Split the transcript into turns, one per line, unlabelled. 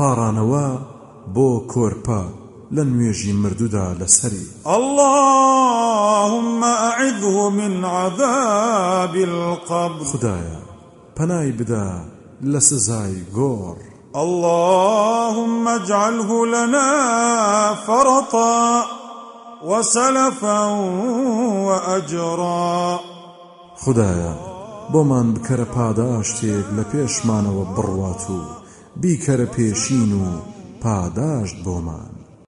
پاڕانەوە بۆ کۆرپە لە نوێژی مردوودا لەسەری
اللهم أعذه من عذاب القبر.
خدایە پەنای بدا لە سزای گۆڕ.
اللهم اجعله لنا فرطا وسلفا وأجرا.
خدایە بۆمان بکەرە پاداشتێک لە پێشمانەوە بڕوات و بیکەرە پێشین و پاداشت بۆمان.